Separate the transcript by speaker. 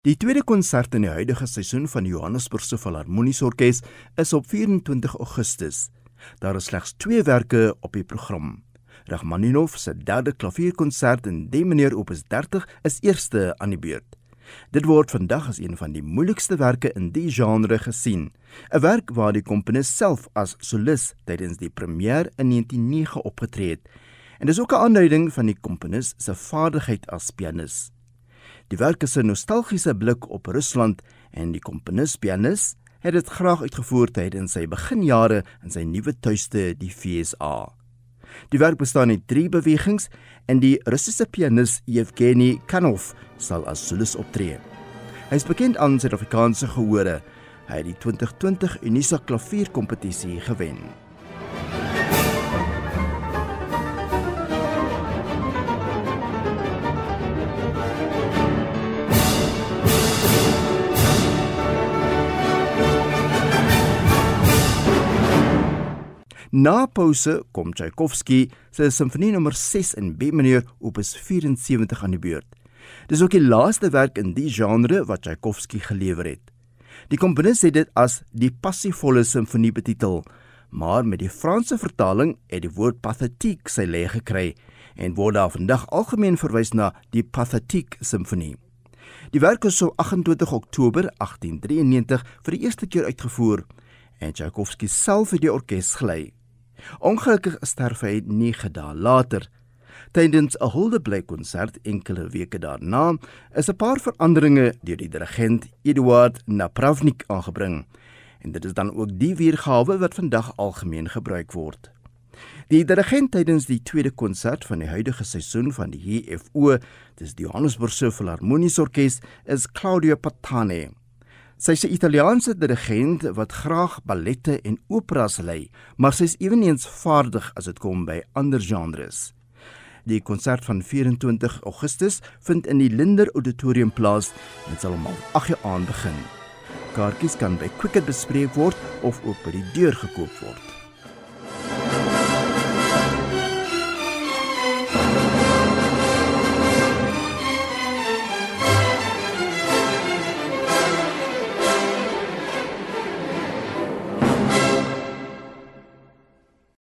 Speaker 1: Die tweede konsert in die huidige seisoen van die Johannesburgse Filharmoniese Orkees is op 24 Augustus. Daar is slegs 2 op die program. Rachmaninov se derde klavierkonsert in D mineur opus 30 is eerste aan die beurt. Dit word vandag as een van die moeilikste werke in die genre gesien, 'n werk waar die komponis self as solis tydens die premier in 1909 opgetree het. En dis ook 'n aanduiding van die komponis se vaardigheid as pianis. Die werk is 'n nostalgiese blik op Rusland en die komponis pianis het dit graag uitgevoer tydens sy beginjare in sy nuwe tuiste die FSA. Die werk bestaan uit 3 bewegings en die Russiese pianis Yevgeny Kanov sal as solis optree. Hy is bekend aan Suid-Afrikaanse gehore. Hy het die 2020 Unisa klavierkompetisie gewen. Na pouse kom Tchaikovsky se simfonie nommer 6 in B mineur opus 74 aan die beurt. Dis ook die laaste werk in die genre wat Tchaikovsky gelewer het. Die komponis het dit as die passievolle simfonie betitel, maar met die Franse vertaling het die woord pathétique sy lê gekry en word daar vandag algemeen verwys na die pathétique simfonie. Die werk is so 28 Oktober 1893 vir die eerste keer uitgevoer en Tchaikovsky self het die orkes gelei. Ongelukkig sterf hy 9 dae later. Tydens 'n huldeblykkonsert enkele weke daarna is 'n paar veranderinge deur die dirigent Eduard Napravnik aangebring. En dit is dan ook die weergawe wat vandag algemeen gebruik word. Die dirigent tydens die tweede konsert van die huidige seisoen van die HFO, dis die Johannesburgse Philharmoniese Orkees, is Claudio Patane. Sy is 'n Italiaanse dirigent wat graag ballette en operas lei, maar sy is ewenigs vaardig as dit kom by ander genres. Die konsert van 24 Augustus vind in die Linder Auditorium plaas en sal om 8:00 aand begin. Kaartjies kan by Quicket bespreek word of ook by die deur gekoop word.